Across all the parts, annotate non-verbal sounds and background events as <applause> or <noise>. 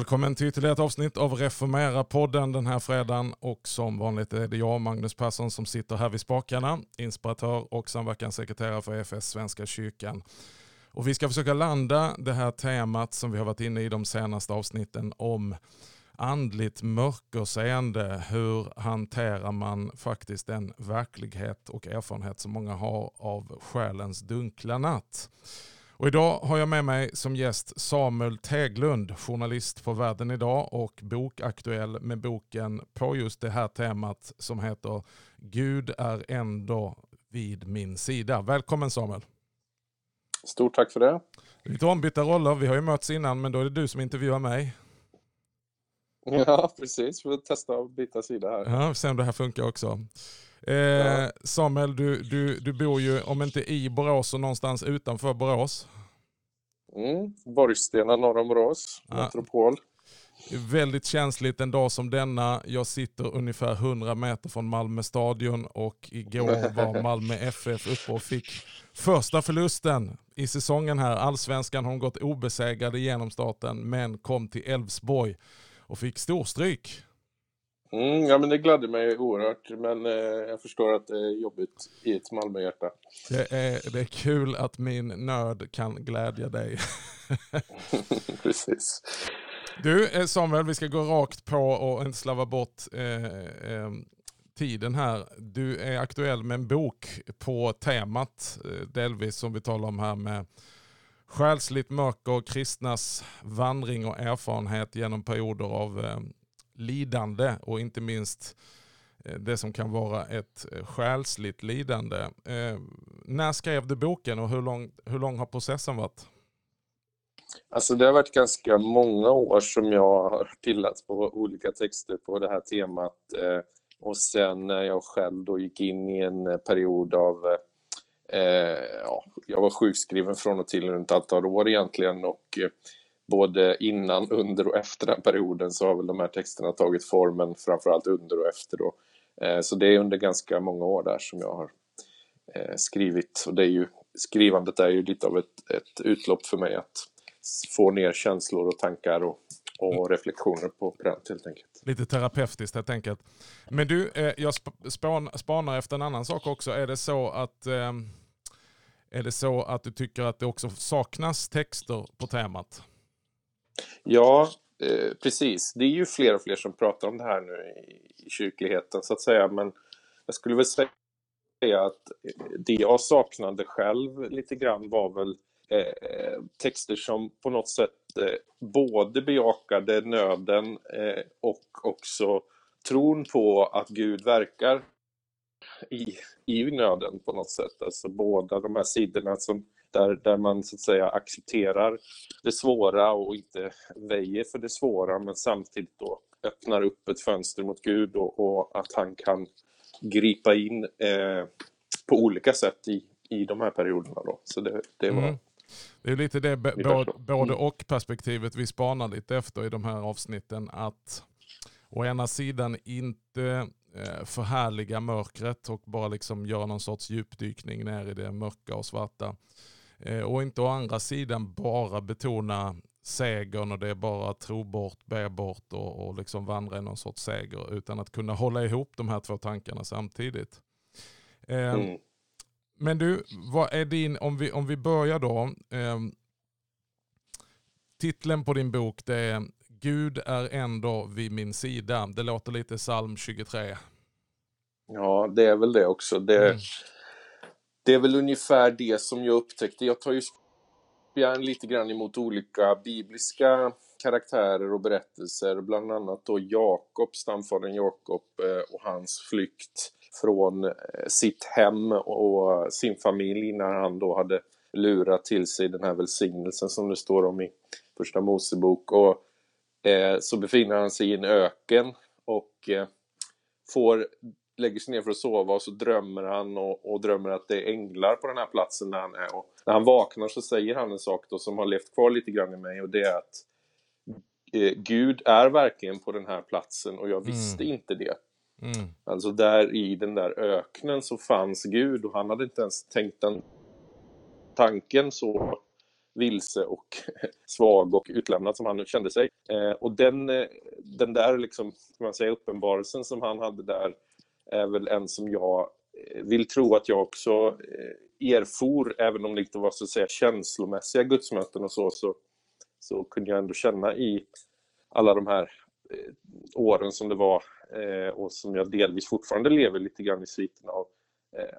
Välkommen till ytterligare ett avsnitt av Reformera-podden den här fredagen. Och som vanligt är det jag, Magnus Persson, som sitter här vid spakarna. Inspiratör och samverkanssekreterare för EFS Svenska kyrkan. Och vi ska försöka landa det här temat som vi har varit inne i de senaste avsnitten om andligt mörkerseende. Hur hanterar man faktiskt den verklighet och erfarenhet som många har av själens dunkla natt? Och idag har jag med mig som gäst Samuel Teglund, journalist på Världen idag och bokaktuell med boken på just det här temat som heter Gud är ändå vid min sida. Välkommen Samuel. Stort tack för det. Lite ombytta roller, vi har ju mötts innan men då är det du som intervjuar mig. <laughs> Ja, precis. Vi får testa att byta sida här. Ja, se om det här funkar också. Eh, Samuel, du, du, du bor ju, om inte i Borås, så någonstans utanför Borås. Mm, Borgstena norr om Borås, ja. metropol. Väldigt känsligt en dag som denna. Jag sitter ungefär 100 meter från Malmö stadion och igår var <laughs> Malmö FF uppe och fick första förlusten i säsongen här. Allsvenskan har gått obesegrade genom starten men kom till Elfsborg och fick storstryk. Mm, ja, men det gladde mig oerhört, men eh, jag förstår att det är jobbigt i ett Malmöhjärta. Det är, det är kul att min nöd kan glädja dig. <laughs> Precis. Du eh, Samuel, vi ska gå rakt på och inte slava bort eh, eh, tiden här. Du är aktuell med en bok på temat, eh, delvis som vi talar om här med själsligt mörker, kristnas vandring och erfarenhet genom perioder av eh, lidande och inte minst eh, det som kan vara ett eh, själsligt lidande. Eh, när skrev du boken och hur lång, hur lång har processen varit? Alltså det har varit ganska många år som jag har pillat på olika texter på det här temat. Eh, och sen när jag själv då gick in i en period av eh, ja, jag var sjukskriven från och till runt ett antal år egentligen och både innan, under och efter den perioden så har väl de här texterna tagit formen framförallt under och efter då. Eh, så det är under ganska många år där som jag har eh, skrivit och det är ju, skrivandet är ju lite av ett, ett utlopp för mig att få ner känslor och tankar och, och reflektioner på pränt helt enkelt. Lite terapeutiskt helt enkelt. Men du, eh, jag spanar efter en annan sak också. Är det så att är det så att du tycker att det också saknas texter på temat? Ja, eh, precis. Det är ju fler och fler som pratar om det här nu i, i kyrkligheten så att säga. Men jag skulle väl säga att eh, det jag saknade själv lite grann var väl eh, texter som på något sätt eh, både bejakade nöden eh, och också tron på att Gud verkar i, i nöden på något sätt. Alltså båda de här sidorna som där, där man så att säga accepterar det svåra och inte väjer för det svåra men samtidigt då öppnar upp ett fönster mot Gud och, och att han kan gripa in eh, på olika sätt i, i de här perioderna. Då. Så det, det var... Mm. Det är lite det både, mm. och perspektivet vi spanar lite efter i de här avsnitten. Att å ena sidan inte eh, förhärliga mörkret och bara liksom göra någon sorts djupdykning ner i det mörka och svarta. Eh, och inte å andra sidan bara betona segern och det är bara tro bort, be bort och, och liksom vandra i någon sorts seger. Utan att kunna hålla ihop de här två tankarna samtidigt. Eh, mm. Men du, vad är din, om vi, om vi börjar då. Eh, titeln på din bok det är Gud är ändå vid min sida. Det låter lite psalm 23. Ja, det är väl det också. Det, mm det är väl ungefär det som jag upptäckte. Jag tar ju spjärn lite grann emot olika bibliska karaktärer och berättelser, bland annat då Jakob, stamfadern Jakob eh, och hans flykt från eh, sitt hem och sin familj när han då hade lurat till sig den här välsignelsen som det står om i Första Mosebok. Och eh, så befinner han sig i en öken och får lägger sig ner för att sova och så drömmer han och, och, drömmer att det är änglar på den här platsen där han är. Och när han vaknar så säger han en sak då som har levt kvar lite grann i mig och det är att eh, Gud är verkligen på den här platsen och jag visste mm. inte det. Mm. Alltså där i den där öknen så fanns Gud och han hade inte ens tänkt den tanken så vilse och <laughs> svag och utlämnad som han kände sig. Eh, och den, eh, den där liksom, man säga, uppenbarelsen som han hade där är väl en som jag eh, vill tro att jag också eh, erfor, även om det inte var så att säga känslomässiga gudsmöten och så, så, så kunde jag ändå känna i alla de här eh, åren som det var och som jag delvis fortfarande lever lite grann i sviten av,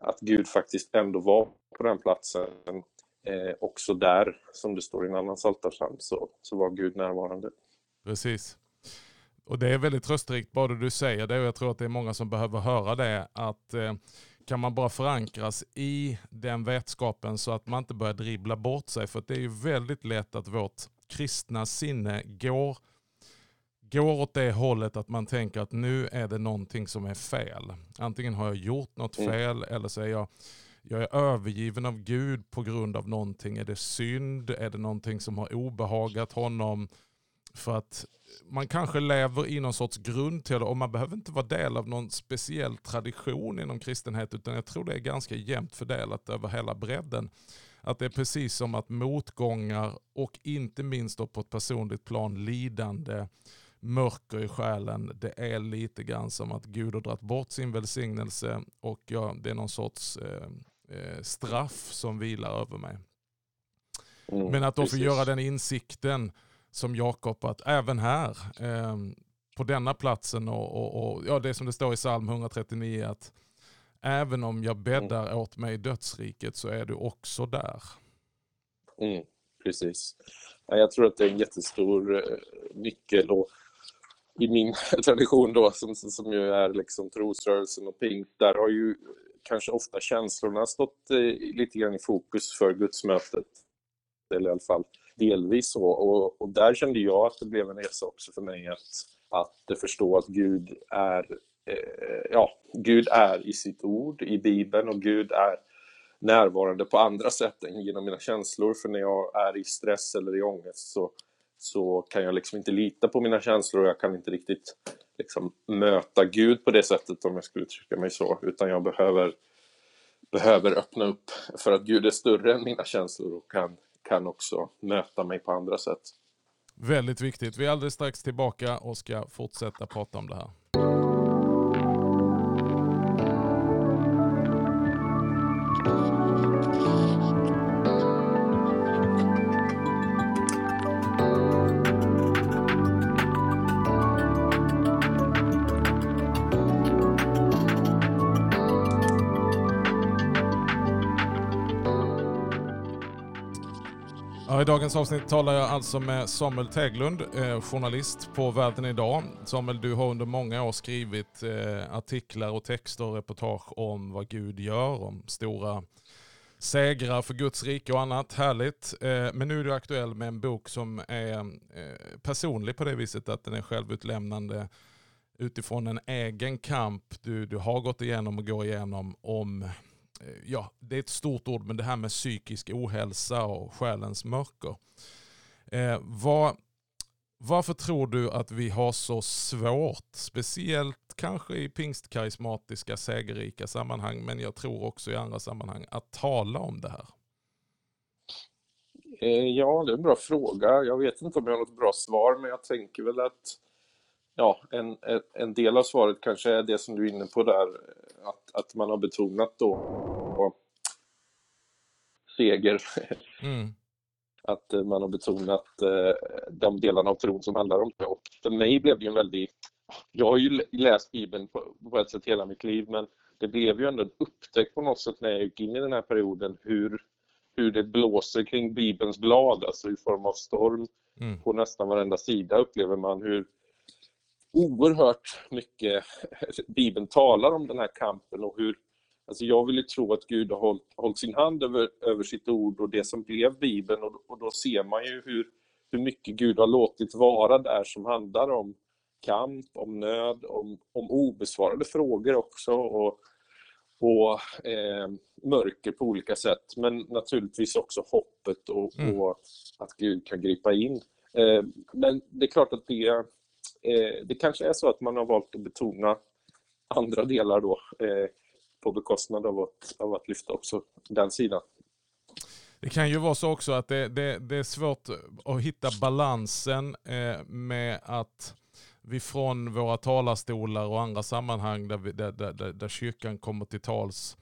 att Gud faktiskt ändå var på den platsen också där, som det står i en annan psaltarpsalm, så, så var Gud närvarande. Precis. Och det är väldigt trösterikt bara du säger det och jag tror att det är många som behöver höra det. Att eh, kan man bara förankras i den vetskapen så att man inte börjar dribbla bort sig. För det är ju väldigt lätt att vårt kristna sinne går, går åt det hållet att man tänker att nu är det någonting som är fel. Antingen har jag gjort något mm. fel eller så är jag jag är övergiven av Gud på grund av någonting. Är det synd? Är det någonting som har obehagat honom? För att man kanske lever i någon sorts grundteologi och man behöver inte vara del av någon speciell tradition inom kristenhet utan jag tror det är ganska jämnt fördelat över hela bredden. Att det är precis som att motgångar och inte minst då på ett personligt plan lidande, mörker i själen, det är lite grann som att Gud har dragit bort sin välsignelse och ja, det är någon sorts eh, Eh, straff som vilar över mig. Mm, Men att då få göra den insikten som Jakob att även här eh, på denna platsen och, och, och, ja, det som det står i psalm 139 att även om jag bäddar mm. åt mig i dödsriket så är du också där. Mm, precis. Jag tror att det är en jättestor eh, nyckel och i min <laughs> tradition då som, som ju är liksom trosrörelsen och pink, där har ju kanske ofta känslorna stått eh, lite grann i fokus för gudsmötet. Eller i alla fall delvis så. Och, och där kände jag att det blev en resa också för mig att, att förstå att Gud är, eh, ja, Gud är i sitt ord, i Bibeln och Gud är närvarande på andra sätt än genom mina känslor. För när jag är i stress eller i ångest så, så kan jag liksom inte lita på mina känslor och jag kan inte riktigt liksom möta Gud på det sättet om jag skulle uttrycka mig så, utan jag behöver, behöver öppna upp för att Gud är större än mina känslor och kan, kan också möta mig på andra sätt. Väldigt viktigt. Vi är alldeles strax tillbaka och ska fortsätta prata om det här. I dagens avsnitt talar jag alltså med Samuel Teglund, eh, journalist på Världen Idag. Samuel, du har under många år skrivit eh, artiklar och texter och reportage om vad Gud gör, om stora segrar för Guds rike och annat. Härligt. Eh, men nu är du aktuell med en bok som är eh, personlig på det viset att den är självutlämnande utifrån en egen kamp du, du har gått igenom och går igenom om ja, det är ett stort ord, men det här med psykisk ohälsa och själens mörker. Eh, vad, varför tror du att vi har så svårt, speciellt kanske i pingstkarismatiska segerrika sammanhang, men jag tror också i andra sammanhang, att tala om det här? Eh, ja, det är en bra fråga. Jag vet inte om jag har något bra svar, men jag tänker väl att ja, en, en del av svaret kanske är det som du är inne på där, att, att man har betonat då seger. Mm. <laughs> Att eh, man har betonat eh, de delarna av tron som handlar om det. Och för mig blev det ju en väldigt... Jag har ju läst Bibeln på, på ett sätt hela mitt liv, men det blev ju ändå en upptäckt på något sätt när jag gick in i den här perioden hur, hur det blåser kring Bibelns blad, alltså i form av storm. Mm. På nästan varenda sida upplever man hur oerhört mycket Bibeln talar om den här kampen och hur Alltså jag vill ju tro att Gud har hållit, hållit sin hand över, över sitt ord och det som blev Bibeln och, och då ser man ju hur, hur mycket Gud har låtit vara där som handlar om kamp, om nöd, om, om obesvarade frågor också och, och eh, mörker på olika sätt. Men naturligtvis också hoppet och, mm. och att Gud kan gripa in. Eh, men det är klart att det Eh, det kanske är så att man har valt att betona andra delar då eh, på bekostnad av att, av att lyfta också den sidan. Det kan ju vara så också att det, det, det är svårt att hitta balansen eh, med att vi från våra talarstolar och andra sammanhang där, vi, där, där, där kyrkan kommer till tals,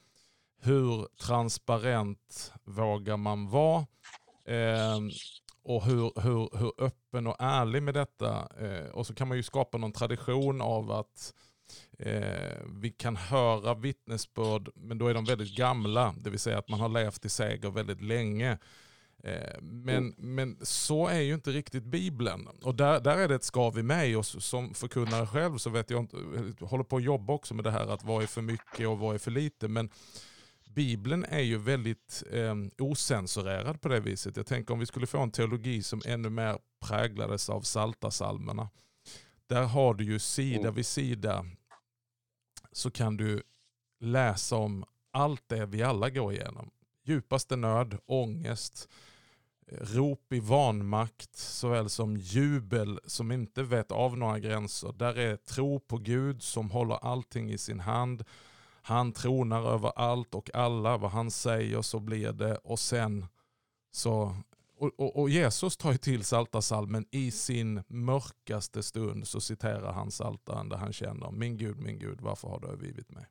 hur transparent vågar man vara? Eh, och hur, hur, hur öppen och ärlig med detta. Eh, och så kan man ju skapa någon tradition av att eh, vi kan höra vittnesbörd, men då är de väldigt gamla, det vill säga att man har levt i seger väldigt länge. Eh, men, mm. men så är ju inte riktigt Bibeln. Och där, där är det ett skav i mig och som förkunnare själv så vet jag inte, jag håller på att jobba också med det här att vad är för mycket och vad är för lite. Men Bibeln är ju väldigt eh, osensurerad på det viset. Jag tänker om vi skulle få en teologi som ännu mer präglades av saltasalmerna. Där har du ju sida mm. vid sida så kan du läsa om allt det vi alla går igenom. Djupaste nöd, ångest, rop i vanmakt såväl som jubel som inte vet av några gränser. Där är tro på Gud som håller allting i sin hand han tronar över allt och alla. Vad han säger så blir det. Och sen så och, och, och Jesus tar ju till saltasalmen i sin mörkaste stund så citerar han saltaren där han känner Min Gud, min Gud, varför har du övergivit mig?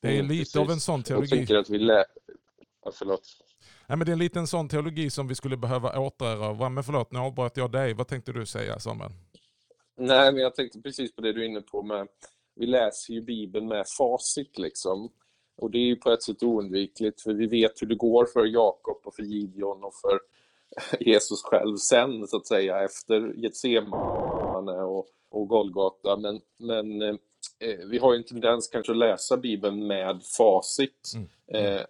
Det är mm, lite precis. av en sån teologi. Jag tänker att vi lä... Ja, förlåt. Nej, men det är en liten sån teologi som vi skulle behöva återerövra. Men förlåt, nu avbröt jag dig. Vad tänkte du säga Samuel? Nej, men jag tänkte precis på det du är inne på med vi läser ju Bibeln med facit liksom. Och det är ju på ett sätt oundvikligt för vi vet hur det går för Jakob och för Gideon och för <laughs> Jesus själv sen så att säga efter Getsemane och, och Golgata. Men, men eh, vi har ju en tendens kanske att läsa Bibeln med facit. Mm. Eh,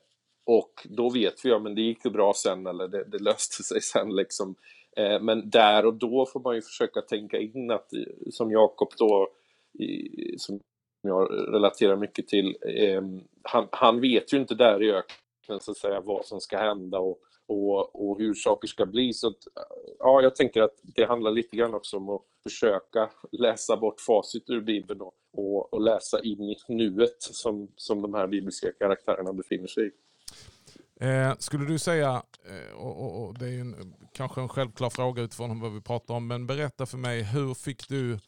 och då vet vi, ja men det gick ju bra sen eller det, det löste sig sen liksom. Eh, men där och då får man ju försöka tänka in att, som Jakob då i, som jag relaterar mycket till, eh, han, han, vet ju inte där i öknen så att säga vad som ska hända och, och, och hur saker ska bli. Så att, ja, jag tänker att det handlar lite grann också om att försöka läsa bort facit ur Bibeln och, och, och läsa in i nuet som, som de här bibliska karaktärerna befinner sig i. Eh, skulle du säga, eh, och, och, och, det är en, kanske en självklar fråga utifrån vad vi pratar om, men berätta för mig, hur fick du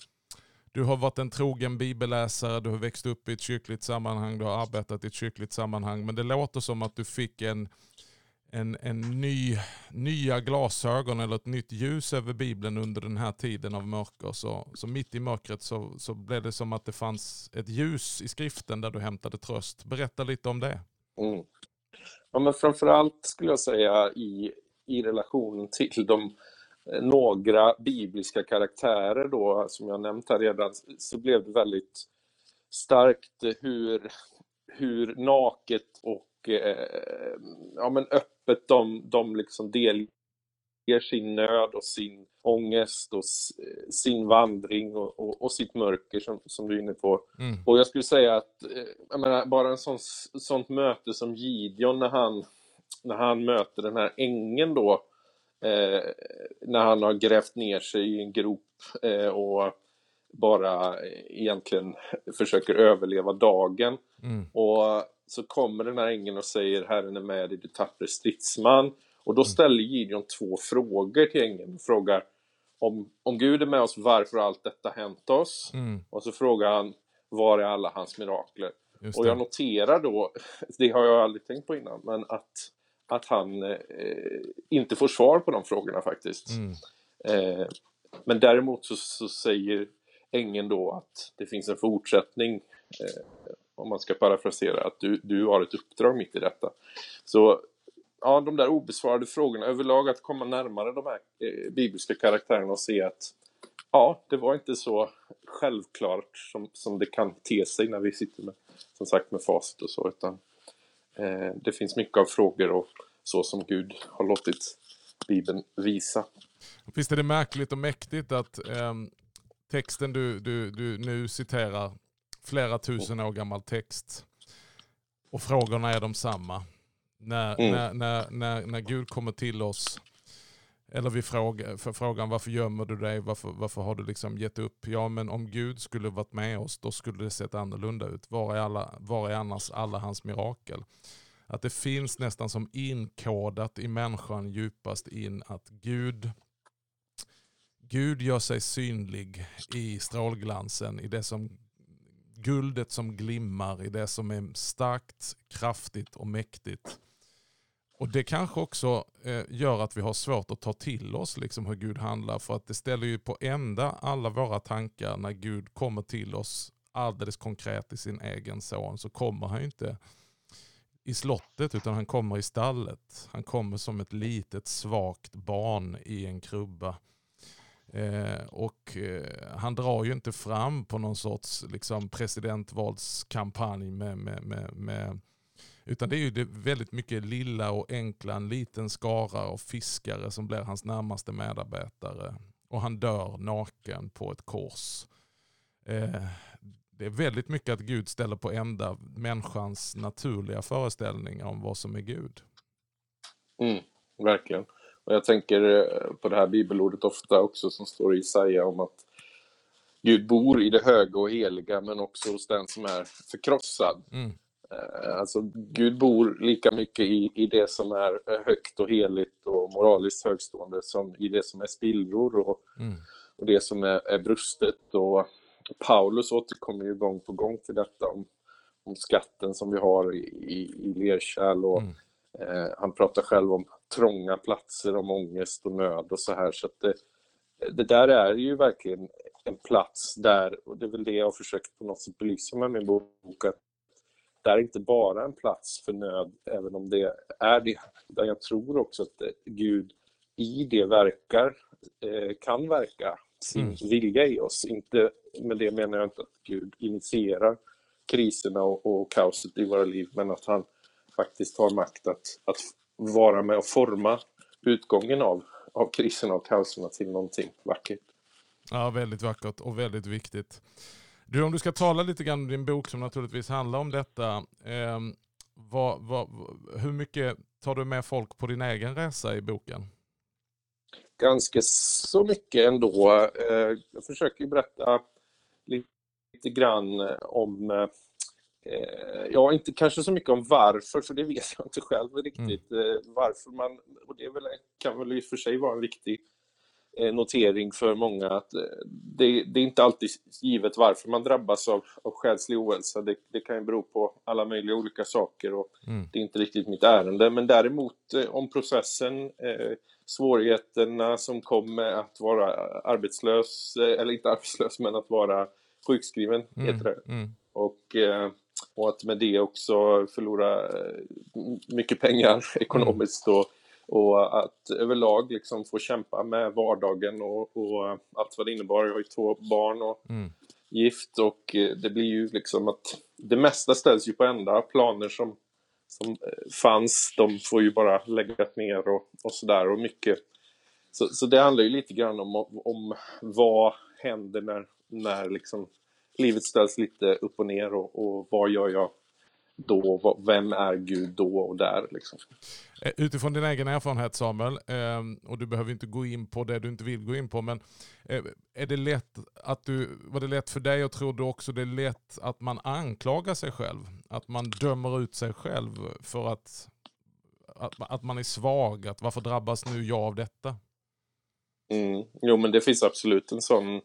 du har varit en trogen bibelläsare, du har växt upp i ett kyrkligt sammanhang, du har arbetat i ett kyrkligt sammanhang. Men det låter som att du fick en, en, en ny, nya glasögon eller ett nytt ljus över Bibeln under den här tiden av mörker. Så, så mitt i mörkret så, så blev det som att det fanns ett ljus i skriften där du hämtade tröst. Berätta lite om det. Mm. Ja, men framförallt skulle jag säga i, i relation till de några bibliska karaktärer då, som jag nämnt här redan, så blev det väldigt starkt hur, hur naket och eh, ja, men öppet de, de liksom delger sin nöd och sin ångest och sin vandring och, och, och, sitt mörker som, som du är inne på. Mm. Och jag skulle säga att eh, jag menar, bara en sån, sånt möte som Gideon när han, när han möter den här ängeln då eh, när han har grävt ner sig i en grop eh, och bara egentligen försöker överleva dagen. Mm. Och så kommer den här ängeln och säger Herren är med dig, du tappre stridsman. Och då mm. ställer Gideon två frågor till ängeln. Frågar om, om Gud är med oss, varför har allt detta hänt oss? Mm. Och så frågar han, var är alla hans mirakler? Och jag noterar då, <laughs> det har jag aldrig tänkt på innan, men att att han eh, inte får svar på de frågorna faktiskt. Mm. Eh, men däremot så, så, säger ängeln då att det finns en fortsättning, eh, om man ska parafrasera, att du, du har ett uppdrag mitt i detta. Så ja, de där obesvarade frågorna överlag, att komma närmare de här eh, bibliska karaktärerna och se att ja, det var inte så självklart som, som det kan te sig när vi sitter med, som sagt, med facit och så, utan det finns mycket av frågor och så som Gud har låtit Bibeln visa. Visst är det märkligt och mäktigt att eh, texten du, du, du nu citerar, flera tusen år gammal text, och frågorna är de samma. När, mm. när, när, när, när Gud kommer till oss eller vi fråga, för frågan varför gömmer du dig? Varför, varför har du liksom gett upp? Ja men om Gud skulle varit med oss då skulle det sett annorlunda ut. Var är, alla, var är annars alla hans mirakel? att det finns nästan som inkodat i människan djupast in att Gud, Gud gör sig synlig i strålglansen, i det som guldet som glimmar, i det som är starkt, kraftigt och mäktigt. Och Det kanske också eh, gör att vi har svårt att ta till oss liksom hur Gud handlar. För att det ställer ju på ända alla våra tankar när Gud kommer till oss alldeles konkret i sin egen son. Så kommer han ju inte i slottet utan han kommer i stallet. Han kommer som ett litet svagt barn i en krubba. Eh, och eh, han drar ju inte fram på någon sorts liksom, presidentvalskampanj med, med, med, med utan det är ju det väldigt mycket lilla och enkla, en liten skara av fiskare som blir hans närmaste medarbetare. Och han dör naken på ett kors. Eh, det är väldigt mycket att Gud ställer på ända människans naturliga föreställningar om vad som är Gud. Mm, verkligen. Och jag tänker eh, på det här bibelordet ofta också som står i Isaia om att Gud bor i det höga och heliga men också hos den som är förkrossad. Mm. Eh, alltså Gud bor lika mycket i, i det som är högt och heligt och moraliskt högstående som i det som är spillror och, mm. och det som är, är brustet. Och Paulus återkommer ju gång på gång till detta om, om skatten som vi har i, i, i lerkärl och mm. eh, han pratar själv om trånga platser, om ångest och nöd och så här. Så det, det där är ju verkligen en plats där, och det är väl det jag har försökt på något sätt belysa med min bok, att det är inte bara en plats för nöd, även om det är det. Där jag tror också att Gud i det verkar, eh, kan verka sin mm. vilja i oss. Inte, med det menar jag inte att Gud initierar kriserna och, och kaoset i våra liv, men att han faktiskt har makt att, att vara med och forma utgången av, av kriserna och kaoserna till någonting vackert. Ja, väldigt vackert och väldigt viktigt. Du, om du ska tala lite grann om din bok som naturligtvis handlar om detta. Eh, vad, vad, hur mycket tar du med folk på din egen resa i boken? Ganska så mycket ändå. Eh, jag försöker berätta lite grann om eh, Ja, inte kanske så mycket om varför, för det vet jag inte själv riktigt. Mm. Eh, varför man, och det väl, kan väl i och för sig vara en viktig notering för många att eh, det, det, är inte alltid givet varför man drabbas av, av själslig ohälsa. Det, det kan ju bero på alla möjliga olika saker och mm. det är inte riktigt mitt ärende. Men däremot eh, om processen, eh, svårigheterna som kom med att vara arbetslös, eller inte arbetslös men att vara sjukskriven mm. heter det. Mm. Och, eh, och att med det också förlora mycket pengar <laughs> ekonomiskt och och att överlag liksom få kämpa med vardagen och, och allt vad det innebar. Jag har ju två barn och mm. gift och eh, det blir ju liksom att det mesta ställs ju på ända. Planer som, som eh, fanns, de får ju bara läggas ner och, och sådär och mycket. Så, så det handlar ju lite grann om, om vad händer när, när liksom livet ställs lite upp och ner och, och vad gör jag då? Vem är Gud då och där? Liksom. Eh, utifrån din egen erfarenhet Samuel, ehm, och du behöver inte gå in på det du inte vill gå in på, men eh, är det lätt att du, var det lätt för dig och tror du också det är lätt att man anklagar sig själv? Att man dömer ut sig själv för att, att, att man är svag? Att varför drabbas nu jag av detta? Mm. Jo men det finns absolut en sån,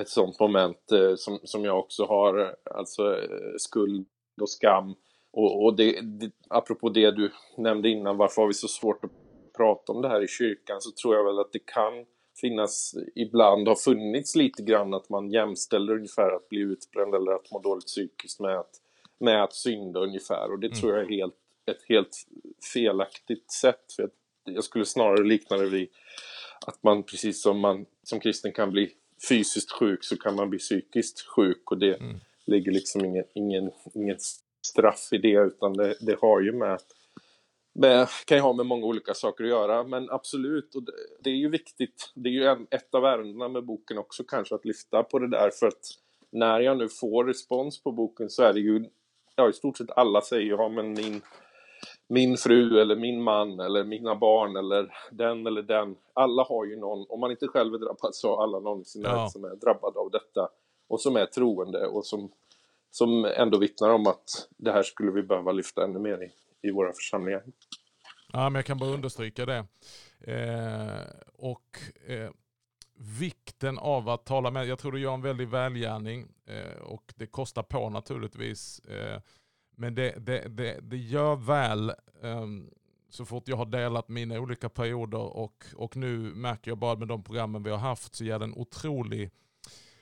ett sånt moment eh, som, som jag också har, alltså eh, skuld och skam och, och det, det, apropå det du nämnde innan, varför har vi så svårt att prata om det här i kyrkan, så tror jag väl att det kan finnas, ibland har funnits lite grann att man jämställer ungefär att bli utbränd eller att må dåligt psykiskt med att, med att synda ungefär. Och det mm. tror jag är helt, ett helt felaktigt sätt. För jag skulle snarare likna det vid att man precis som man som kristen kan bli fysiskt sjuk så kan man bli psykiskt sjuk och det mm. Ligger liksom ingen, ingen, ingen straff i det utan det, det har ju med, med, kan ju ha med många olika saker att göra men absolut, och det, det är ju viktigt, det är ju en, ett av ärendena med boken också kanske att lyfta på det där för att när jag nu får respons på boken så är det ju, ja i stort sett alla säger ja men min min fru eller min man eller mina barn eller den eller den. Alla har ju någon, om man inte själv är drabbad så har alla någon i sin ja. som är drabbad av detta och som är troende och som som ändå vittnar om att det här skulle vi behöva lyfta ännu mer i, i våra församlingar. Ja, men jag kan bara understryka det. Eh, och eh, vikten av att tala med, jag tror du gör en väldig välgärning eh, och det kostar på naturligtvis. Eh, men det, det, det, det gör väl ehm, så fort jag har delat mina olika perioder och, och nu märker jag bara med de programmen vi har haft så ger det en otrolig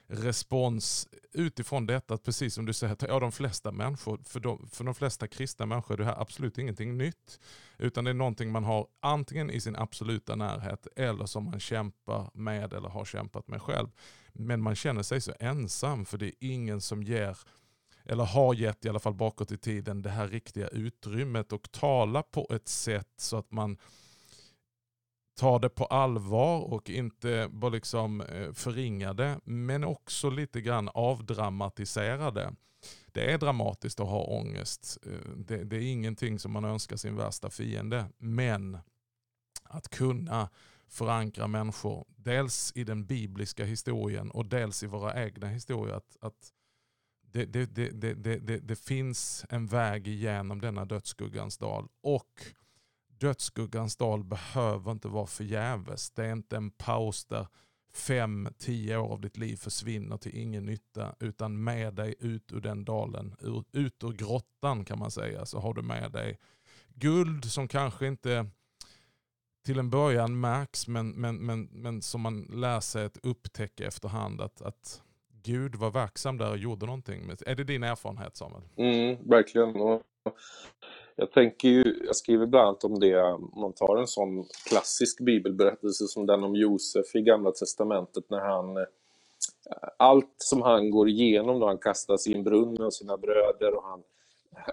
respons utifrån detta, precis som du säger, ja, de flesta människor, för de, för de flesta kristna människor är det här absolut ingenting nytt. Utan det är någonting man har antingen i sin absoluta närhet eller som man kämpar med eller har kämpat med själv. Men man känner sig så ensam för det är ingen som ger eller har gett i alla fall bakåt i tiden det här riktiga utrymmet och tala på ett sätt så att man ta det på allvar och inte bara liksom eh, förringa det, men också lite grann avdramatisera det. Det är dramatiskt att ha ångest. Eh, det, det är ingenting som man önskar sin värsta fiende, men att kunna förankra människor, dels i den bibliska historien och dels i våra egna historier. Att, att det, det, det, det, det finns en väg igenom denna dödsskuggans dal. Och dödsskuggans dal behöver inte vara förgäves. Det är inte en paus där fem, tio år av ditt liv försvinner till ingen nytta. Utan med dig ut ur den dalen, ut ur grottan kan man säga, så har du med dig guld som kanske inte till en början märks men, men, men, men som man lär sig att upptäcka efterhand att, att Gud var verksam där och gjorde någonting. Är det din erfarenhet Samuel? Mm, verkligen. Och jag tänker ju, jag skriver bland annat om det, om man tar en sån klassisk bibelberättelse som den om Josef i Gamla Testamentet när han eh, allt som han går igenom då han kastas i en brunn av sina bröder och han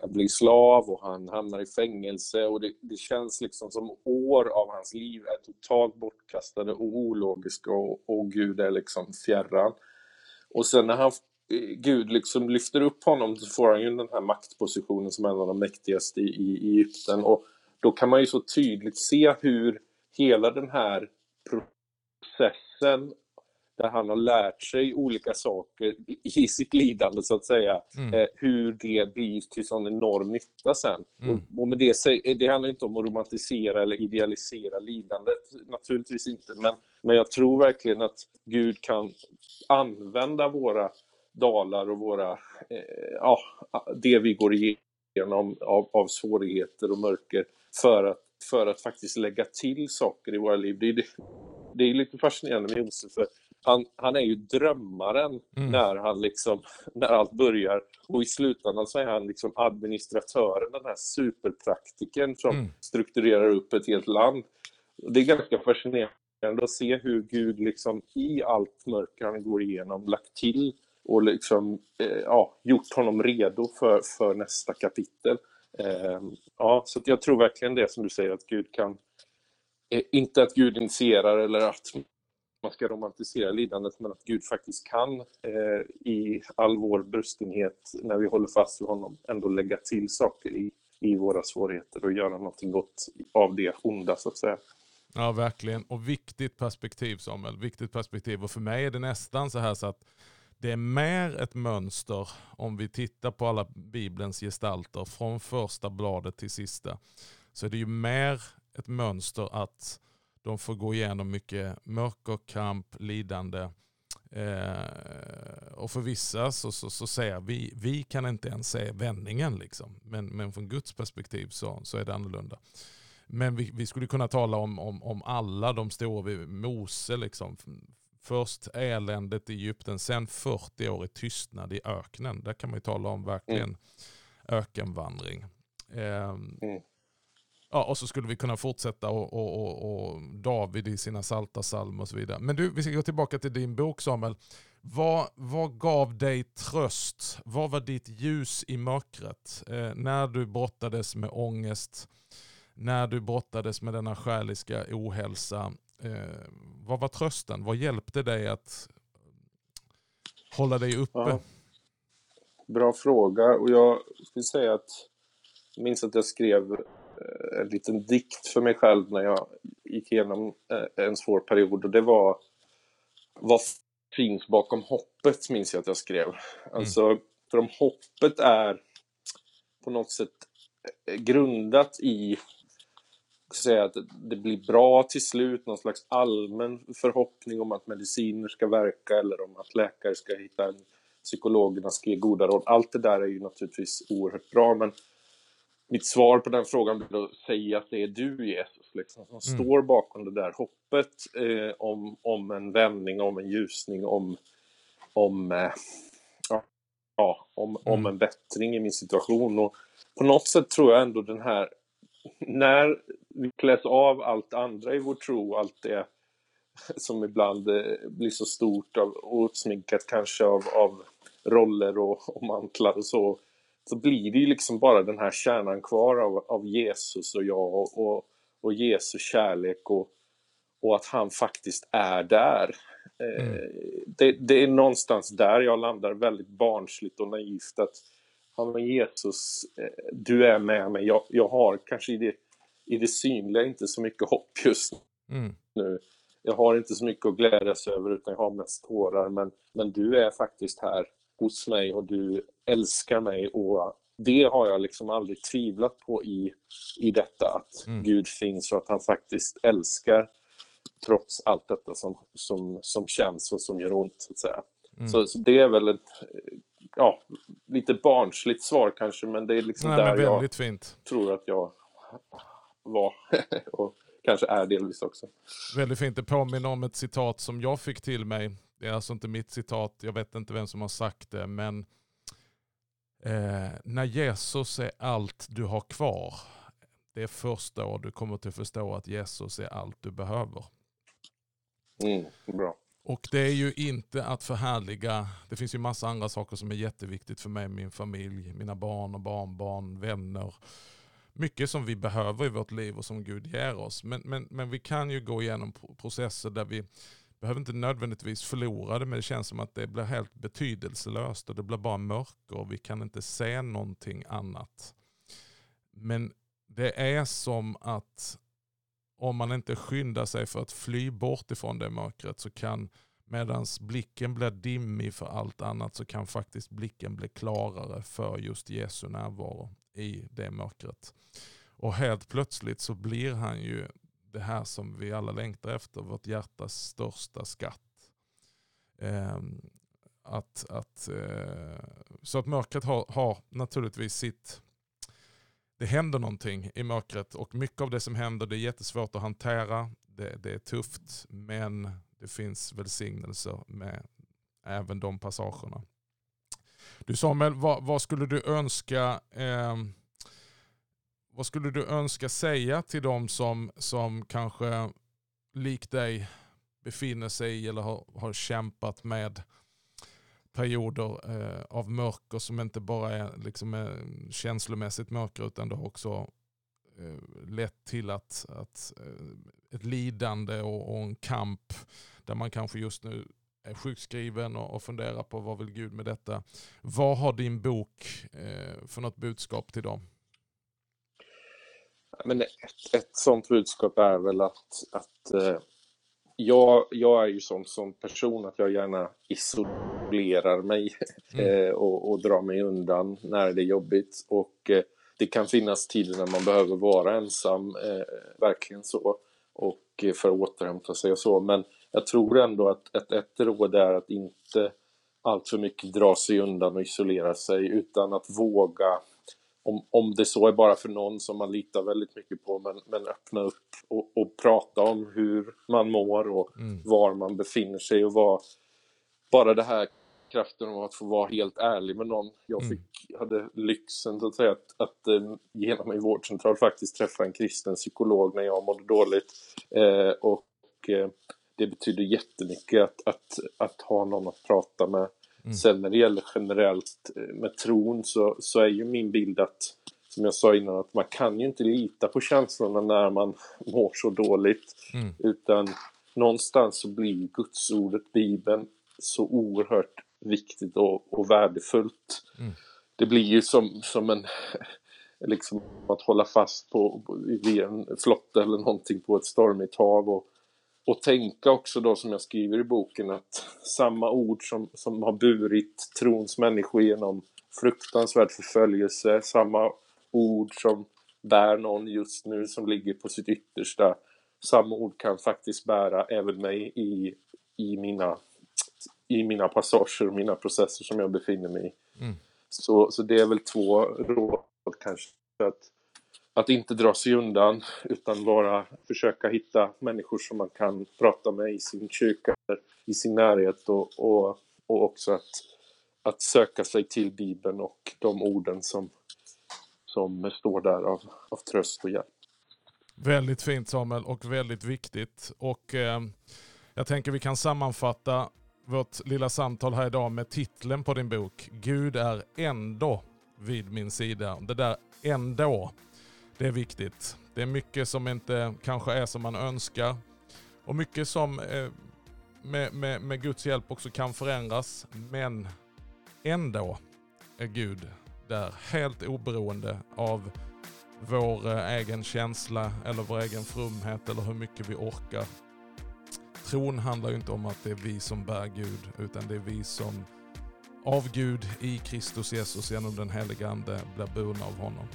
blir slav och han hamnar i fängelse och det, det, känns liksom som år av hans liv är totalt bortkastade och ologiska och, och Gud är liksom fjärran. Och sen när han, Gud liksom lyfter upp honom så får han ju den här maktpositionen som en av de mäktigaste i, i Egypten. Och då kan man ju så tydligt se hur hela den här processen där han har lärt sig olika saker i sitt lidande så att säga, mm. eh, hur det blir till sån enorm nytta sen. Mm. Och, och, med det, det handlar inte om att romantisera eller idealisera lidandet, naturligtvis inte, men, men jag tror verkligen att Gud kan använda våra dalar och våra, eh, ja, det vi går igenom av, av svårigheter och mörker för att, för att faktiskt lägga till saker i våra liv. Det är, det, det är lite fascinerande med Josef, för han, han är ju drömmaren mm. när, han liksom, när allt börjar. Och i slutändan så är han liksom administratören, den här superpraktiken som mm. strukturerar upp ett helt land. Det är ganska fascinerande att se hur Gud liksom i allt mörker han går igenom lagt till och liksom, eh, ja, gjort honom redo för, för nästa kapitel. Eh, ja, så jag tror verkligen det som du säger att Gud kan eh, inte att Gud initierar eller att man ska romantisera lidandet, men att Gud faktiskt kan eh, i all vår brustenhet, när vi håller fast vid honom, ändå lägga till saker i, i våra svårigheter och göra någonting gott av det onda, så att säga. Ja, verkligen. Och viktigt perspektiv, Samuel. Viktigt perspektiv. Och för mig är det nästan så här så att det är mer ett mönster om vi tittar på alla Bibelns gestalter från första bladet till sista. Så är det ju mer ett mönster att de får gå igenom mycket mörker, kamp, lidande. Eh, och för vissa så, så, så ser vi, vi kan inte ens se vändningen. Liksom. Men, men från Guds perspektiv så, så är det annorlunda. Men vi, vi skulle kunna tala om, om, om alla de stora, Mose, liksom först eländet i Egypten, sen 40 år i tystnad i öknen. Där kan man ju tala om verkligen mm. ökenvandring. Eh, mm. Ja, och så skulle vi kunna fortsätta och, och, och, och David i sina salta och så vidare. Men du, vi ska gå tillbaka till din bok Samuel. Vad, vad gav dig tröst? Vad var ditt ljus i mörkret? Eh, när du brottades med ångest, när du brottades med denna själiska ohälsa. Eh, vad var trösten? Vad hjälpte dig att hålla dig uppe? Ja. Bra fråga och jag skulle säga att jag minns att jag skrev en liten dikt för mig själv när jag gick igenom eh, en svår period och det var Vad finns bakom hoppet minns jag att jag skrev. Mm. Alltså, för om hoppet är på något sätt grundat i säga att det blir bra till slut, någon slags allmän förhoppning om att mediciner ska verka eller om att läkare ska hitta en psykologerna ska ge goda råd. Allt det där är ju naturligtvis oerhört bra, men mitt svar på den frågan blir att säga att det är du Jesus liksom, som mm. står bakom det där hoppet eh, om, om en vändning, om en ljusning, om, om, eh, ja, om, mm. om en bättring i min situation. Och på något sätt tror jag ändå den här, när vi kläs av allt andra i vår tro, allt det som ibland eh, blir så stort av, och utsminkat kanske av, av roller och, och mantlar och så så blir det ju liksom bara den här kärnan kvar av, av Jesus och jag och, och, och Jesus kärlek och, och att han faktiskt är där. Eh, mm. det, det, är någonstans där jag landar väldigt barnsligt och naivt att ja, men Jesus, eh, du är med mig. Jag, jag har kanske i det, i det synliga inte så mycket hopp just mm. nu. Jag har inte så mycket att glädjas över utan jag har mest tårar men, men du är faktiskt här hos mig och du älskar mig och det har jag liksom aldrig tvivlat på i, i detta att mm. Gud finns och att han faktiskt älskar trots allt detta som, som, som känns och som gör ont så att säga. Mm. Så, så, det är väl ett ja, lite barnsligt svar kanske men det är liksom Nej, där jag fint. tror att jag var <laughs> och kanske är delvis också. Väldigt fint. Det påminner om ett citat som jag fick till mig det är alltså inte mitt citat, jag vet inte vem som har sagt det, men eh, när Jesus är allt du har kvar, det är först då du kommer till förstå att Jesus är allt du behöver. Mm, bra. Och det är ju inte att förhärliga, det finns ju massa andra saker som är jätteviktigt för mig, min familj, mina barn och barnbarn, vänner. Mycket som vi behöver i vårt liv och som Gud ger oss. Men, men, men vi kan ju gå igenom processer där vi behöver inte nödvändigtvis förlora det, men det känns som att det blir helt betydelselöst och det blir bara mörker och vi kan inte se någonting annat. Men det är som att om man inte skyndar sig för att fly bort ifrån det mörkret så kan medan blicken blir dimmig för allt annat så kan faktiskt blicken bli klarare för just Jesu närvaro i det mörkret. Och helt plötsligt så blir han ju det här som vi alla längtar efter, vårt hjärtas största skatt. Eh, att, att, eh, så att mörkret har, har naturligtvis sitt, det händer någonting i mörkret och mycket av det som händer det är jättesvårt att hantera. Det, det är tufft men det finns välsignelser med även de passagerna. Du Samuel, vad, vad skulle du önska eh, vad skulle du önska säga till de som, som kanske likt dig befinner sig i eller har, har kämpat med perioder eh, av mörker som inte bara är liksom, eh, känslomässigt mörker utan det har också eh, lett till att, att eh, ett lidande och, och, en kamp där man kanske just nu är sjukskriven och, och funderar på vad vill Gud med detta. Vad har din bok eh, för något budskap till dem? men ett, ett sånt budskap är väl att, att eh, jag, jag är ju sån som person att jag gärna isolerar mig <laughs> mm. eh, och, och drar mig undan när det är jobbigt. Och eh, det kan finnas tider när man behöver vara ensam, eh, verkligen så, och för att återhämta sig och så. Men jag tror ändå att ett, ett råd är att inte allt för mycket dra sig undan och isolera sig utan att våga om, om det så är bara för någon som man litar väldigt mycket på men, men öppna upp och, och prata om hur man mår och mm. var man befinner sig och vad bara det här kraften av att få vara helt ärlig med någon. Jag mm. fick, mm. hade lyxen att säga att, att uh, genom min vårdcentral faktiskt träffa en kristen psykolog när jag mådde dåligt uh, och uh, det betyder jättemycket att, att, att ha någon att prata med Mm. Sen när det gäller generellt eh, med tron så, så är ju min bild att, som jag sa innan, att man kan ju inte lita på känslorna när man mår så dåligt. Mm. Utan någonstans så blir gudsordet, Bibeln, så oerhört viktigt och, och värdefullt. Mm. Det blir ju som, som en <laughs> liksom att hålla fast på, vid en flotte eller någonting på ett stormigt hav och och tänka också då som jag skriver i boken att samma ord som, som har burit trons människor genom fruktansvärd förföljelse, samma ord som bär någon just nu som ligger på sitt yttersta. Samma ord kan faktiskt bära även mig i, i, mina, i mina passager och mina processer som jag befinner mig i. Mm. Så, så det är väl två råd kanske. Att, att inte dra sig undan utan bara försöka hitta människor som man kan prata med i sin kyrka, i sin närhet och, och, och också att, att söka sig till Bibeln och de orden som, som står där av, av tröst och hjälp. Väldigt fint Samuel och väldigt viktigt. Och eh, jag tänker vi kan sammanfatta vårt lilla samtal här idag med titeln på din bok. Gud är ändå vid min sida. Det där ändå, det är viktigt. Det är mycket som inte kanske är som man önskar. Och mycket som eh, med, med, med Guds hjälp också kan förändras. Men ändå är Gud där helt oberoende av vår eh, egen känsla eller vår egen frumhet eller hur mycket vi orkar. Tron handlar ju inte om att det är vi som bär Gud utan det är vi som av Gud i Kristus Jesus genom den helige Ande blir burna av honom.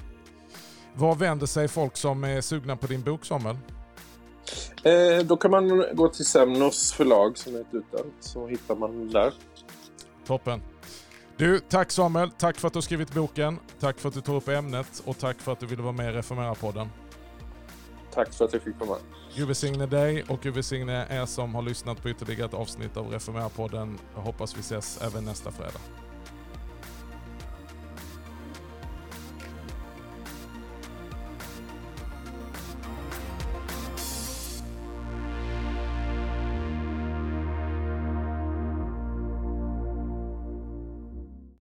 Var vänder sig folk som är sugna på din bok Samuel? Eh, då kan man gå till Semnos förlag som är ett utan så hittar man där. Toppen. Du, tack Samuel. Tack för att du har skrivit boken. Tack för att du tog upp ämnet och tack för att du ville vara med i Reformera-podden. Tack för att jag fick komma. Gud välsigne dig och Gud välsigne er som har lyssnat på ytterligare ett avsnitt av Reformera-podden. Jag hoppas vi ses även nästa fredag.